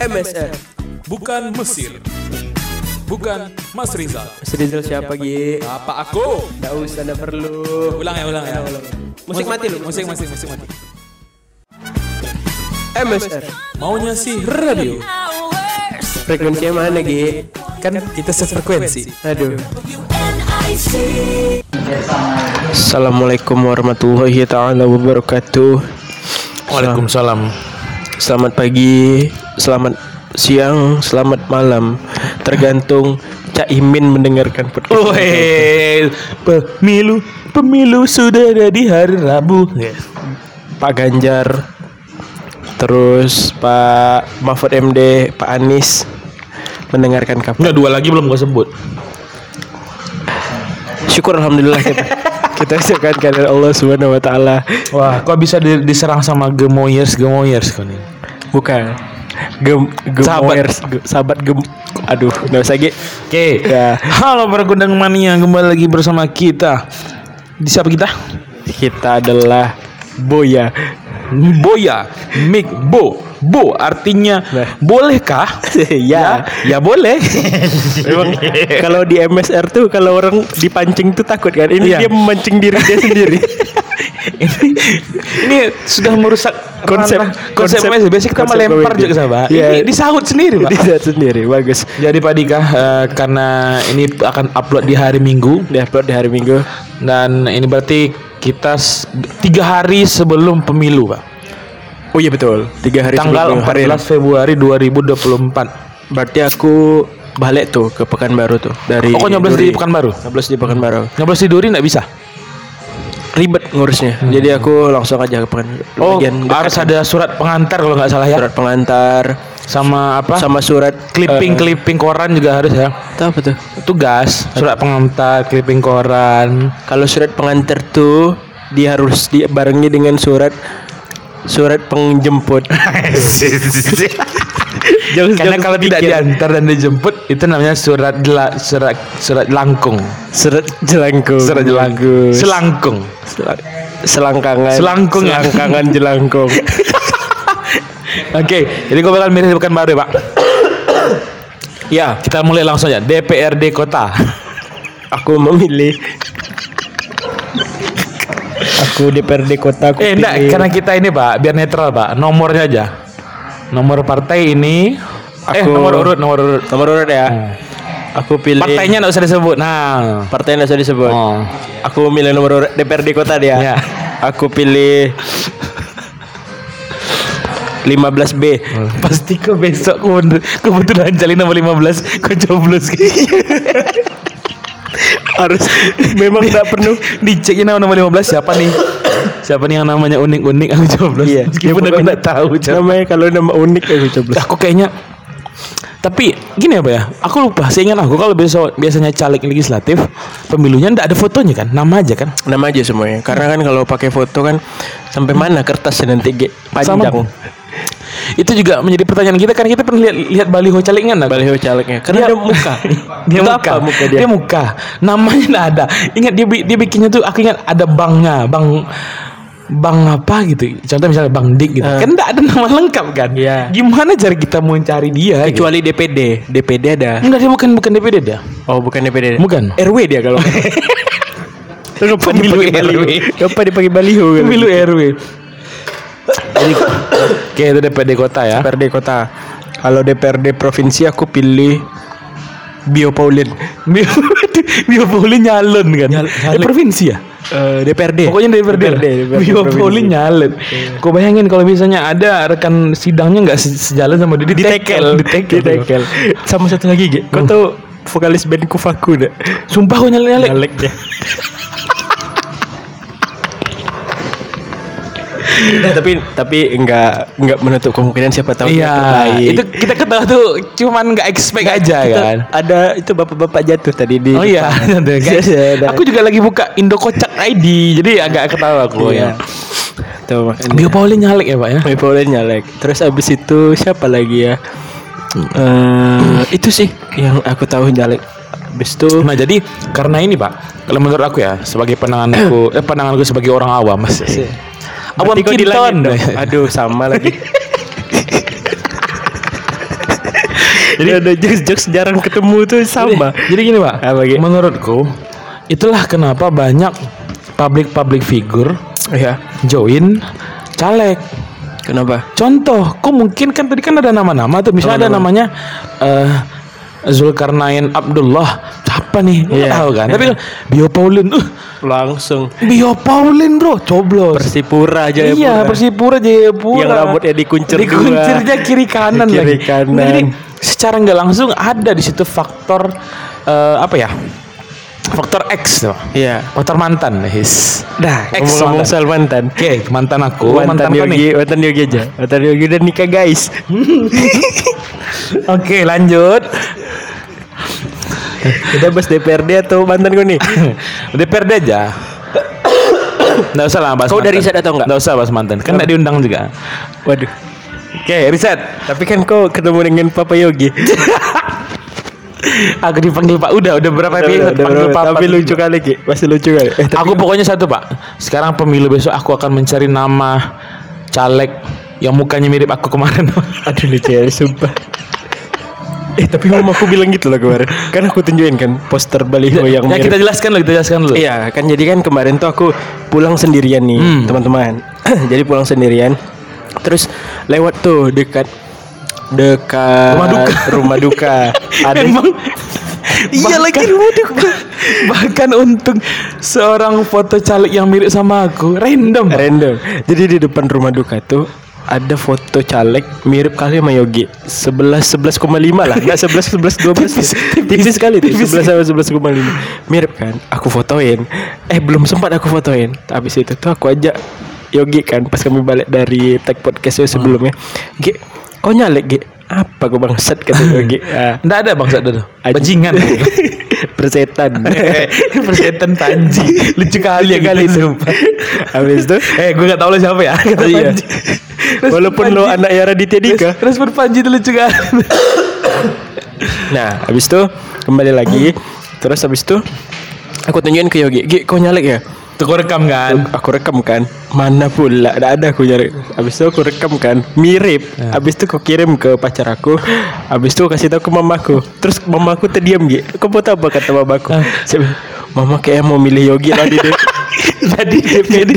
MSR. bukan Mesir, bukan Mas Rizal. Mas Rizal siapa Gi? Apa aku? Nggak usah, nggak perlu. Ulang ya, ulang ya. Musik mati lu. Musik, musik, musik mati. MSR. Maunya sih radio. Frekuensinya mana Gi? Kan kita sefrekuensi. Aduh. Assalamualaikum warahmatullahi taala wabarakatuh. Waalaikumsalam. Selamat pagi, selamat siang, selamat malam. Tergantung Cak Imin mendengarkan podcast. Weh, pemilu, pemilu sudah ada di hari Rabu. Pak Ganjar, terus Pak Mahfud MD, Pak Anies mendengarkan kapan? Enggak dua lagi belum gua sebut. Syukur alhamdulillah kita. kita ucapkan kepada Allah Subhanahu wa taala. Wah, kok bisa di- diserang sama gemoyers, gemoyers kau nih? Bukan. Gem, gemoyers, ge- sahabat gem. Aduh, enggak usah Gi. Oke. Ya. Halo para kundang mania kembali lagi bersama kita. Di siapa kita? Kita adalah Boya. Boya, Mik Bo. Bo artinya Nah. bolehkah? ya. ya boleh. Memang kalau di MSR tuh kalau orang dipancing tuh takut kan. Ini Iya. dia memancing diri dia sendiri. ini ini sudah merusak Konsep- konsep, konsep- biasa kita melempar juga sahabat. Iya. Ini disahut sendiri, Pak. dia sendiri bagus. Jadi Pak Dika eh, karena ini akan upload di hari Minggu Dia upload di hari Minggu. dan ini berarti kita tiga hari sebelum pemilu, Pak. Oh iya betul. Tiga hari Tanggal sebelum hari 14 Februari 2024. Berarti aku balik tuh ke Pekanbaru tuh dari Oh, kok nyoblos di. Pekanbaru? Nyoblos di Pekanbaru. Nyoblos di Duri nggak bisa? Ribet ngurusnya. Jadi aku langsung aja ke. Hmm. Oh, Bagian harus ada surat pengantar kalau nggak salah ya. surat pengantar Sama apa? sama surat clipping eh, clipping koran juga harus ya. itu apa tuh? Tugas, surat pengantar, clipping koran. Kalau surat pengantar tuh dia harus dibarengi dengan surat surat penjemput. Jangan- Karena jangan kalau tidak pikir. diantar dan dijemput itu namanya surat jela- surat surat langkung. surat jelangkung. Surat jelangkung. Selangkung. Selang- selangkangan. Selangkung? Selangkangan jelangkung. Oke, jadi gue bakal milih bukan baru ya, Pak. ya, Kita mulai langsung aja. DPRD kota. aku memilih aku DPRD kota aku Eh, enggak, karena kita ini, Pak, biar netral, Pak. Nomornya aja. Nomor partai ini eh Aku- nomor urut, nomor urut. nomor urut ya. Aku pilih Partainya enggak usah disebut. Nah. partai nggak usah disebut. Oh. Aku milih nomor urut DPRD kota dia. Ya. Aku pilih 15B. Pasti kau besok kau bener- kebetulan jalin nomor 15 kau coblos Harus memang tidak perlu diceknya nomor 15 siapa nih siapa nih yang namanya unik-unik aku coblos Iya. meskipun aku pokoknya nggak tahu namanya kalau nama unik aku coblos. aku kayaknya tapi gini apa ya aku lupa seingat aku kalau biasa biasanya caleg legislatif pemilunya ndak ada fotonya kan nama aja kan Nama aja semuanya. Karena kan kalau pakai foto kan sampai mana kertasnya nanti panjang. Sama. itu juga menjadi pertanyaan kita kan kita pernah lihat lihat baliho calegnya nggak? Baliho calegnya. Karena Dia- ada muka. dia muka. apa muka dia? dia muka namanya nggak ada ingat dia dia bikinnya tuh aku ingat ada banknya bang bang apa gitu contoh misalnya bang dik gitu kan nggak ada nama lengkap kan Eh. Iya. gimana cara kita mau cari dia gitu? Kecuali DPD. DPD ada. enggak dia bukan bukan DPD dia Oh, bukan DPD. Bukan. RW dia kalau. Kenapa Pemilu? RW. Kenapa dipakai baliho? kan? pemilu RW jadi oke itu DPD kota ya DPRD kota. Kalau DPRD provinsi aku pilih Bio Paulin. Bio Bio Pauli nyalon kan Nyal- Eh, nyalek. provinsi ya Eh, DPRD. Pokoknya DPRD, DPRD, DPRD Bio provinsi. Pauli nyalon. Kau bayangin kalau misalnya ada rekan sidangnya nggak se- sejalan sama dia ditekel, ditekel, Ditekel. Sama satu lagi, Ge. Kau tahu vokalis band Kufaku enggak? Sumpah kau nyalek nyalek. Nyalek Nah, tapi tapi enggak enggak menutup kemungkinan siapa tahu Iya, terbaik. itu kita ketawa tuh cuman nggak expect aja Kita- kan. Ada itu bapak-bapak jatuh tadi di Oh iya, guys. Iya, ada. aku juga lagi buka Indo Kocak ID, jadi agak ketawa aku Iya. ya. Tuh, makanya. Bio Pauli nyalek ya pak ya. Bio Paulin nyalek. Terus abis itu siapa lagi ya? Eh, itu sih yang aku tahu nyalek. Abis itu Nah jadi karena ini pak, kalau menurut aku ya sebagai penanganku, eh, penanganku sebagai orang awam mas. Awam Kinton. Aduh sama lagi. Jadi ada jokes-jokes jarang ketemu tuh sama. Jadi gini pak, Apa, Gi? menurutku itulah kenapa banyak public-public figure Iya. join caleg. Kenapa? Contoh, kok mungkin kan tadi kan ada nama-nama tuh, misalnya ada namanya eh Zulkarnain Abdullah, siapa nih? Iya. tahu kan. Tapi Bio Paulin, uh, Langsung Bio Paulin bro, coblos. Persipura aja ya. Iya, Persipura Jayapura. Yang rambutnya dikuncir. Dikuncirnya kiri kanan Kiri lagi. kanan. Nah, jadi secara nggak langsung ada di situ faktor eh, apa ya? Faktor X tuh. Iya. Faktor mantan, his. Dah, Ex ngomong-ngomong mantan. soal mantan. Oke, mantan aku, mantan, mantan, Yogi, nih. mantan Yogi aja. Mantan Yogi udah nikah guys. Oke, lanjut. Kita bahas DPRD atau mantan gue nih? DPRD aja. Nggak usah lah bahas Kau udah mantan. riset atau nggak? Nggak usah bahas mantan. Kan nggak diundang juga. Waduh. Oke, riset. Tapi kan kau ketemu dengan Papa Yogi. Aku dipanggil Pak. Udah, udah berapa episode Udah, udah, Pak. tapi lucu kali Ki. Masih lucu kali. Eh, Aku pokoknya satu Pak. Sekarang pemilu besok aku akan mencari nama caleg yang mukanya mirip aku kemarin. aduh lucu ya, sumpah. Eh tapi mamaku bilang gitu loh kemarin Kan aku tunjukin kan poster baliho yang ya mirip kita jelaskan dulu, kita jelaskan dulu. Iya kan jadi kan kemarin tuh aku pulang sendirian nih Hmm. teman-teman. jadi pulang sendirian. Terus lewat tuh dekat dekat Rumah duka. rumah duka. Ada Emang Iya lagi rumah duka. Bahkan untuk seorang foto caleg yang mirip sama aku, random. Random. Jadi di depan rumah duka tuh ada foto caleg mirip kali sama Yogi. 11 11,5 lah. Enggak 11 11 12. Tipis, tipis sekali tuh. 11 sama 11,5. Mirip kan? Aku fotoin. Eh belum sempat aku fotoin. Habis itu tuh aku ajak Yogi kan pas kami balik dari tag podcast sebelumnya. Gi, kau nyalek Gi? Apa kau bangsat kata Yogi? Ah. Nggak ada bangsa dulu. Bajingan. Persetan. Persetan panji. Lucu kali ya kali itu. Habis itu Eh, gue gak tau lo siapa ya. Kata Iya. Panji. Walaupun lo anak ya Raditya Dika. Respon Panji itu lucu kan. Nah, habis itu kembali lagi. Terus habis itu aku tunjukin ke Yogi, "Gi, kau nyalek ya?" Tuh kau rekam kan. Aku rekam kan. Mana pula, tidak ada aku nyalek. Habis itu aku rekam kan, mirip. Habis itu aku kirim ke pacar aku. Habis itu aku kasih tahu ke mamaku. Terus mamaku terdiam, Gi. Kau mau tahu apa kata mamaku? Bilang, Mama kayak mau milih Yogi tadi deh. jadi jadi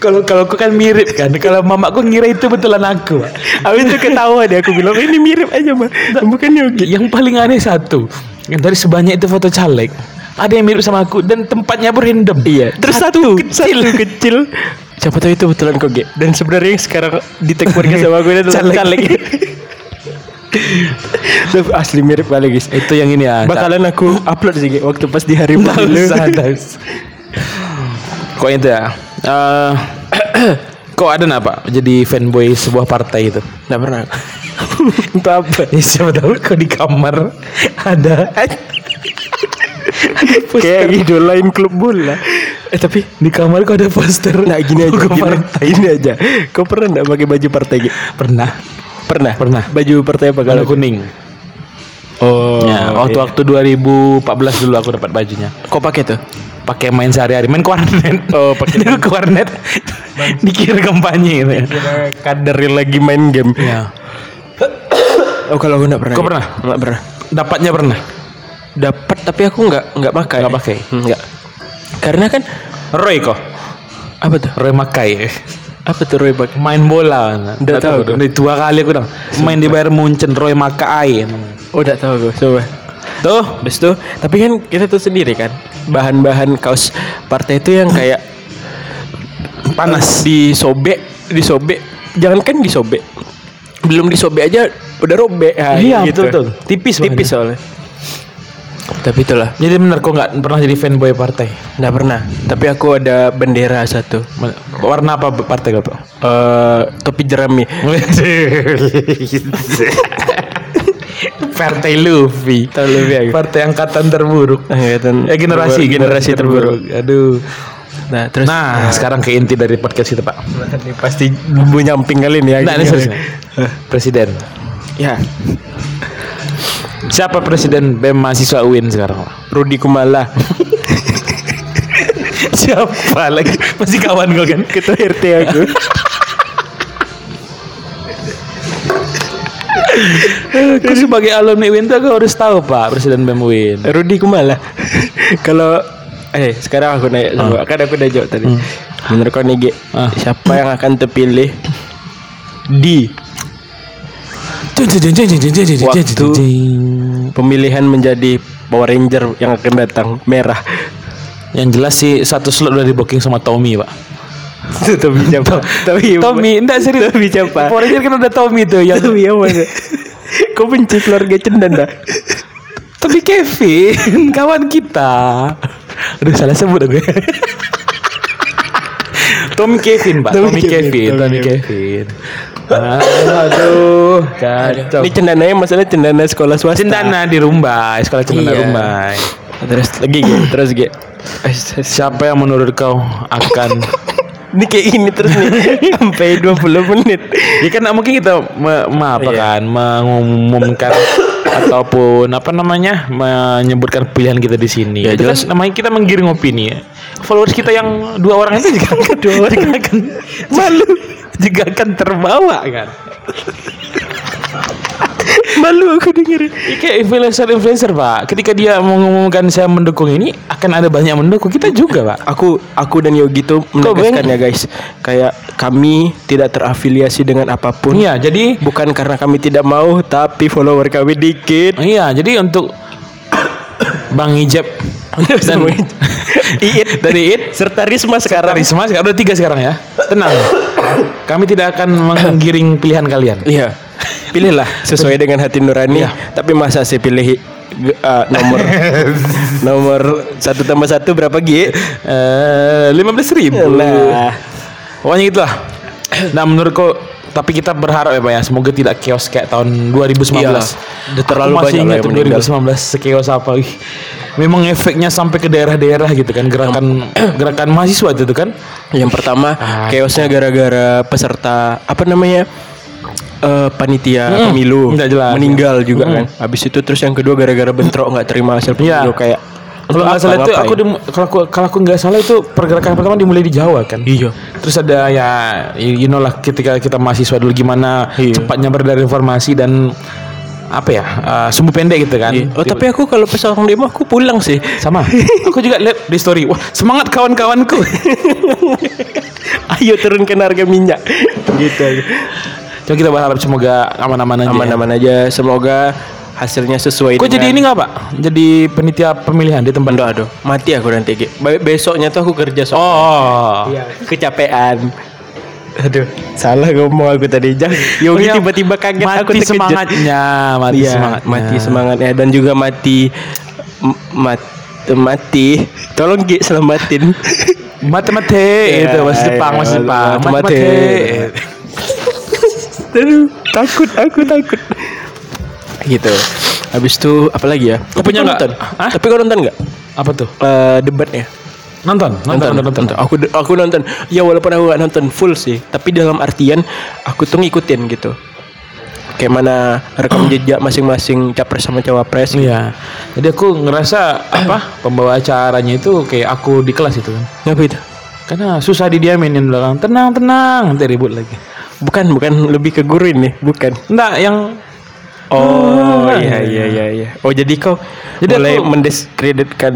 kalau kalau aku kan mirip kan. Kalau mamaku ngira itu betulan aku. Habis itu ketawa deh aku bilang ini mirip aja mah, bukan Yogi. Yang paling aneh satu, yang dari sebanyak itu foto caleg, ada yang mirip sama aku dan tempatnya pun random. Iya, terus satu, kecil, satu kecil. Siapa tahu itu betulan koge. Dan sebenarnya yang sekarang di tag podcast sama gue itu Caleg. caleg. Asli mirip kali guys. Itu yang ini ya. Bakalan aku upload sih waktu pas di hari usah. Kok itu ya? Eh, kok ada apa? Jadi fanboy sebuah partai itu? Nggak pernah. Untuk apa? Ya, siapa tahu kok di kamar ada Kayak idolain klub bola. Eh tapi di kamar kok ada poster. Nah gini aja, gini, partai. gini aja. Kau pernah nggak pakai baju partai? Pernah. Pernah. Pernah. Baju partai apa Kalau kuning. Oh. ya, waktu waktu 2014 dulu aku dapat bajunya. Kau pakai tuh? Pakai main sehari-hari, main ke warnet. Oh, pakai Dulu ke warnet. Dikira kampanye gitu ya. Kader lagi main game. Ya. Oh kalau aku nggak pernah. Kau Gi. pernah? Nggak pernah. Dapatnya pernah. Dapat tapi aku nggak nggak pakai. Nggak pakai? Nggak. Karena kan Roy kok. apa tuh? Roy Makai. Apa tuh Roy pakai? Main bola. Nggak tahu tuh. Udah dua kali aku dong. Main di Bayern Munchen Roy Makai. Oh, udah tahu gue. Coba. Tuh, Habis itu, tapi kan kita tuh sendiri kan bahan-bahan kaos partai itu yang kayak panas disobek, disobek. Jangan kan disobek. Belum disobek aja udah robek. Ah, Iya, gitu. betul, betul. Tipis Tipis soalnya. Tapi itulah, Jadi benar kok nggak pernah jadi fanboy partai. nggak pernah. Tapi aku ada bendera satu. Warna apa partai kau? Pak? Eh, topi jerami. partai Luffy. Tahu lebih aku. Partai angkatan terburuk. Angkatan Eh generasi, generasi terburuk. Aduh. Nah, terus Nah, sekarang ke inti dari podcast kita, Pak. ini pasti bumbu nyamping kali nih ya. Nah, ini serius. Presiden. Ya, Siapa presiden BEM mahasiswa UIN sekarang? Rudi Kumala. Siapa lagi? Masih kawan kau kan? Ketua RT aku. Aku sebagai alumni UIN tuh aku harus tahu Pak Presiden BEM UIN. Rudi Kumala. Kalau eh sekarang aku nanya sama kan aku udah jawab tadi. Menurut kau nih Ah. siapa yang akan terpilih di Waktu pemilihan menjadi Power Ranger yang akan datang merah? Yang jelas sih satu slot udah di booking sama Tommy Pak. Tommy siapa? Tommy Tommy, enggak serius. Tommy siapa? Power Ranger kan ada Tommy tuh yang Tommy yang mana? Kau benci keluarga cendan dah? Tommy Kevin, kawan kita. Aduh salah sebut aku. Tommy Kevin, Pak. Tommy Tommy, Kevin, Kevin, Tommy Tommy Kevin. Aduh, kacau. Ini cendananya masalah cendana sekolah swasta. Cendana di Rumbai, sekolah Cendana Iya. Rumbai. Terus lagi Ge, terus Ge. Siapa yang menurut kau akan Ini kayak ini terus nih sampai 20 menit. Ya kan mungkin kita me, me- apa Iya. kan mengumumkan ataupun apa namanya menyebutkan pilihan kita di sini. Ya, Itu jelas. kan namanya kita menggiring opini ya. Followers kita yang dua orang itu juga dua orang akan malu juga akan terbawa kan. Malu aku dengerin. Ya, kayak influencer-influencer pak, ketika dia mengumumkan saya mendukung ini akan ada banyak mendukung kita juga pak. Aku aku dan Yogi tuh menegaskan ya guys, kayak kami tidak terafiliasi dengan apa pun. Iya, jadi Bukan karena kami tidak mau, tapi follower kami dikit. iya, jadi untuk Bang Ijab dan Iit dari It serta Risma sekarang. Risma sekarang udah tiga sekarang ya. Tenang. Kami tidak akan menggiring pilihan kalian. Iya. Pilihlah sesuai dengan hati nurani. Iya. Tapi masa sih pilih uh, nomor nomor satu tambah satu berapa G? Eh, lima belas ribu. Nah, Pokoknya gitulah. Nah menurutku tapi kita berharap ya Pak ya semoga tidak chaos kayak tahun 2019. Iya. Terlalu banyak ingat lah tuh yang meninggal. 2019 sekios apa. Ih, Memang efeknya sampai ke daerah-daerah gitu kan gerakan gerakan mahasiswa itu kan. yang pertama Ah, chaosnya gara-gara peserta apa namanya? eh, panitia pemilu nggak jelas. meninggal juga kan. Habis itu terus yang kedua gara-gara bentrok nggak terima hasil Iya. pemilu kayak Kalau nggak salah itu aku dim- kalau aku kalau aku nggak salah itu pergerakan pertama dimulai di Jawa kan. Iya. Terus ada ya you know lah ketika kita mahasiswa dulu gimana Iya. cepatnya beredar informasi dan apa ya uh, sumbu pendek gitu kan. Iya. Oh tapi aku kalau pas orang demo aku pulang sih. sama. aku juga lihat di story. Wah semangat kawan-kawanku. Ayo turunkan harga minyak. gitu. Coba kita berharap semoga aman-aman aja. ya. Aman-aman aja. Semoga hasilnya sesuai. Kok jadi ini nggak pak? Jadi penitia pemilihan di tempat. Aduh, aduh, mati aku nanti. Be- Besoknya tuh aku kerja so. Oh. Iya, kecapean. Aduh, salah ngomong aku tadi. Jangan. Yogi Oh, iya. tiba-tiba kaget mati aku terkejut. semangatnya, mati Iya, semangatnya. mati semangatnya dan juga mati m- mat mati. Tolong Gi selamatin. Mati mati Iya, itu masih Jepang, iya, masih Jepang. mati, Mati mati. mati. Aduh, takut, aku takut. Gitu. Habis itu apa lagi ya? Tapi punya nonton? Hah? Tapi kau nonton nggak? Apa tuh? Eh, debatnya? Nonton, nonton, nonton, nonton. Aku aku nonton. Ya walaupun aku gak nonton full sih, tapi dalam artian aku tuh ngikutin gitu. Kayak mana rekam jejak masing-masing capres sama cawapres. gitu. Iya. Jadi aku ngerasa apa pembawa acaranya itu kayak aku di kelas itu kan. Ngapa itu? Karena susah didiamin yang belakang. Tenang, tenang, nanti ribut lagi. Bukan, bukan lebih ke guru ini, bukan. Enggak, yang Oh, Ah, iya iya iya iya. Oh, jadi kau Jadi mulai aku- mendiskreditkan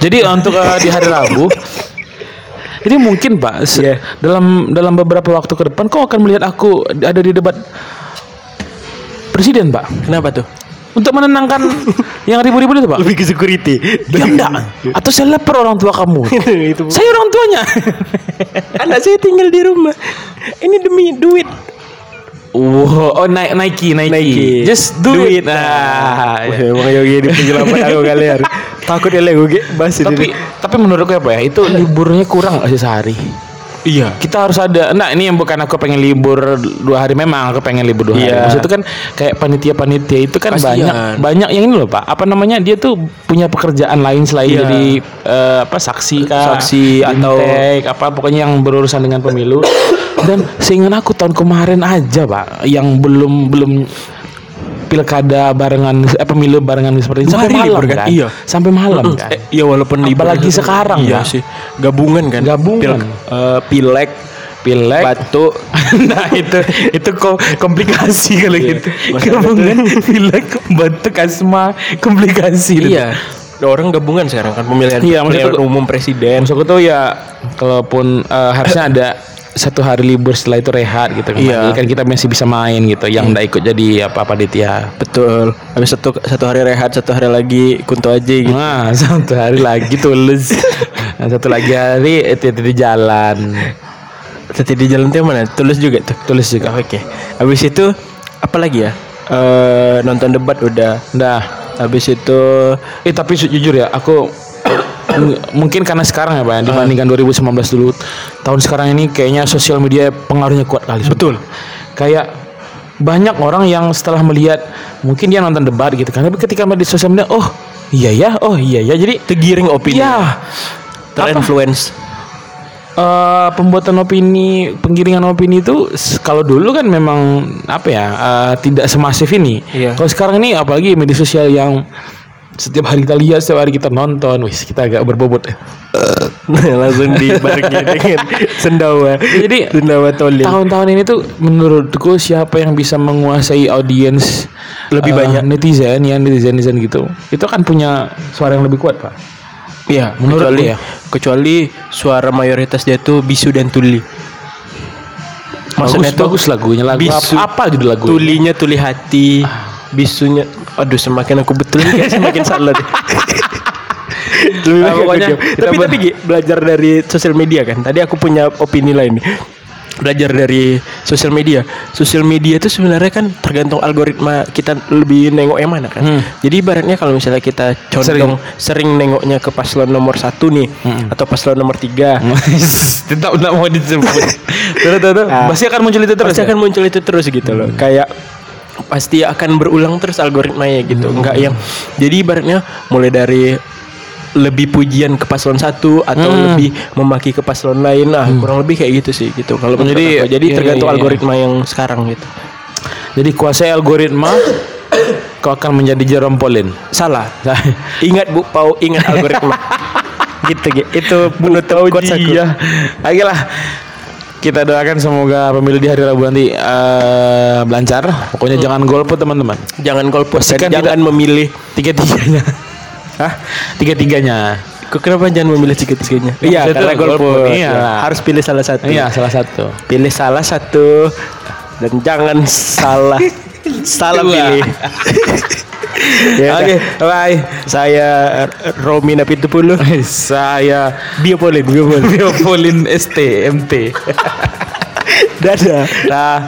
jadi untuk eh, di hari Rabu ini mungkin Pak Iya. dalam dalam beberapa waktu ke depan kau akan melihat aku ada di debat presiden Pak kenapa tuh? untuk menenangkan yang ribu-ribu itu Pak. Lebih ke security. Ya enggak. Atau saya lapor orang tua kamu. itu saya orang tuanya. anak saya tinggal di rumah. Ini demi duit. Wow, oh naik Nike, Nike. Nike. Just do Duit. it. Nah, Wah, emang Yogi di penjelapan aku kalian. Takut ya lego bahas tapi tapi menurutku apa ya itu liburnya kurang sih sehari iya. kita harus ada nah ini yang bukan aku pengen libur dua hari memang aku pengen libur dua hari Iya. maksud itu kan kayak panitia-panitia itu kan Kasihan. banyak banyak yang ini loh pak apa namanya dia tuh punya pekerjaan lain selain Iya. jadi eh, apa saksi kah Saksi atau- Bintek, apa pokoknya yang berurusan dengan pemilu dan seingat aku tahun kemarin aja pak yang belum belum pilkada barengan eh pemilu barengan seperti itu sampai malam kan, kan? Iya. sampai malam kan Eh, iya walaupun libur Apalagi sekarang, iya Pak. sih. Gabungan kan. Gabungan. Pil- eh, pileg pilek. batuk nah itu itu kok komplikasi kalau Iya. gitu. Gabungan pilek, batuk, asma, komplikasi. itu. iya orang gabungan sekarang kan pemilihan Iya, pemilihan umum presiden Maksudku tuh ya kalaupun eh, harusnya ada satu hari libur setelah itu rehat gitu kan. Iya. Jadi kan kita masih bisa main gitu yang nggak ikut jadi apa-apa dia. betul habis satu satu hari rehat satu hari lagi kunto aja gitu Nah, satu hari lagi tulus. Nah, satu lagi hari itu di jalan. Tadi di jalan tuh mana tulus juga tuh Tulus juga. oke habis itu apa lagi ya Eh nonton debat udah Dah. habis itu Eh tapi jujur ya, aku mungkin karena sekarang ya Pak, ya, dibandingkan 2019 dulu, tahun sekarang ini kayaknya sosial media pengaruhnya kuat kali. betul. Kayak banyak orang yang setelah melihat mungkin dia nonton debat gitu kan, tapi ketika melihat di sosial media, oh iya ya, oh iya ya, jadi tergiring opini. Ya. Terinfluence. Eh, pembuatan opini, penggiringan opini itu kalau dulu kan memang apa ya, eh, tidak semasif ini. Iya. Kalau sekarang ini apalagi media sosial yang setiap hari kita lihat, setiap hari kita nonton, wis kita agak berbobot. ya. langsung dibarengi dengan sendawa Jadi, sendawa tolil Tahun-tahun ini tuh menurutku siapa yang bisa menguasai audiens Lebih eh, banyak. netizen ya netizen netizen gitu, itu kan punya suara yang lebih kuat pak. Iya, Menurutku kecuali ya. kecuali suara mayoritas dia tuh bisu dan tuli. Maksudnya bagus, tuh bagus lagunya lagu bisu. apa, apa gitu lagu. tulinya tuli hati, bisunya aduh semakin aku betul kayak semakin salah deh. Lebih Ah, aku pokoknya tapi tapi Gi, belajar dari sosial media kan. Tadi aku punya opini lain nih. Belajar dari sosial media. Sosial media itu sebenarnya kan tergantung algoritma kita lebih nengok yang mana kan. Hmm. Jadi ibaratnya kalau misalnya kita condong sering, nengoknya ke paslon nomor satu nih atau paslon nomor tiga, Tetap tidak mau disebut. Terus terus Ah. pasti akan muncul itu terus. pasti ya? akan muncul itu terus gitu loh. Kayak pasti akan berulang terus algoritmanya gitu. Enggak yang jadi ibaratnya mulai dari lebih pujian ke paslon satu atau Hmm. lebih memaki ke paslon lain nah kurang lebih kayak gitu sih gitu kalau menurut Jadi, aku. jadi iya, tergantung iya, iya. algoritma yang sekarang gitu Jadi kuasai algoritma kau akan menjadi Jerome Pauline. salah ingat bu pau ingat algoritma gitu gitu itu penutup quotes aku Iya. Ayolah. Kita doakan semoga pemilu di hari Rabu nanti eh, lancar. Pokoknya jangan golput teman-teman. jangan golput Pastikan jangan memilih Tiga-tiganya. Hah? Tiga-tiganya. Kok kenapa jangan memilih tiga-tiganya? Iya, Maksudnya karena golput. Iya. Ya, Harus pilih salah satu. Iya, salah satu. Pilih salah satu dan jangan salah salah pilih. ya, Oke, Oke, bye. saya Romi Napitupulu. Saya Biopolin, Biopolin. Pauline ST MT. Dadah. Dah.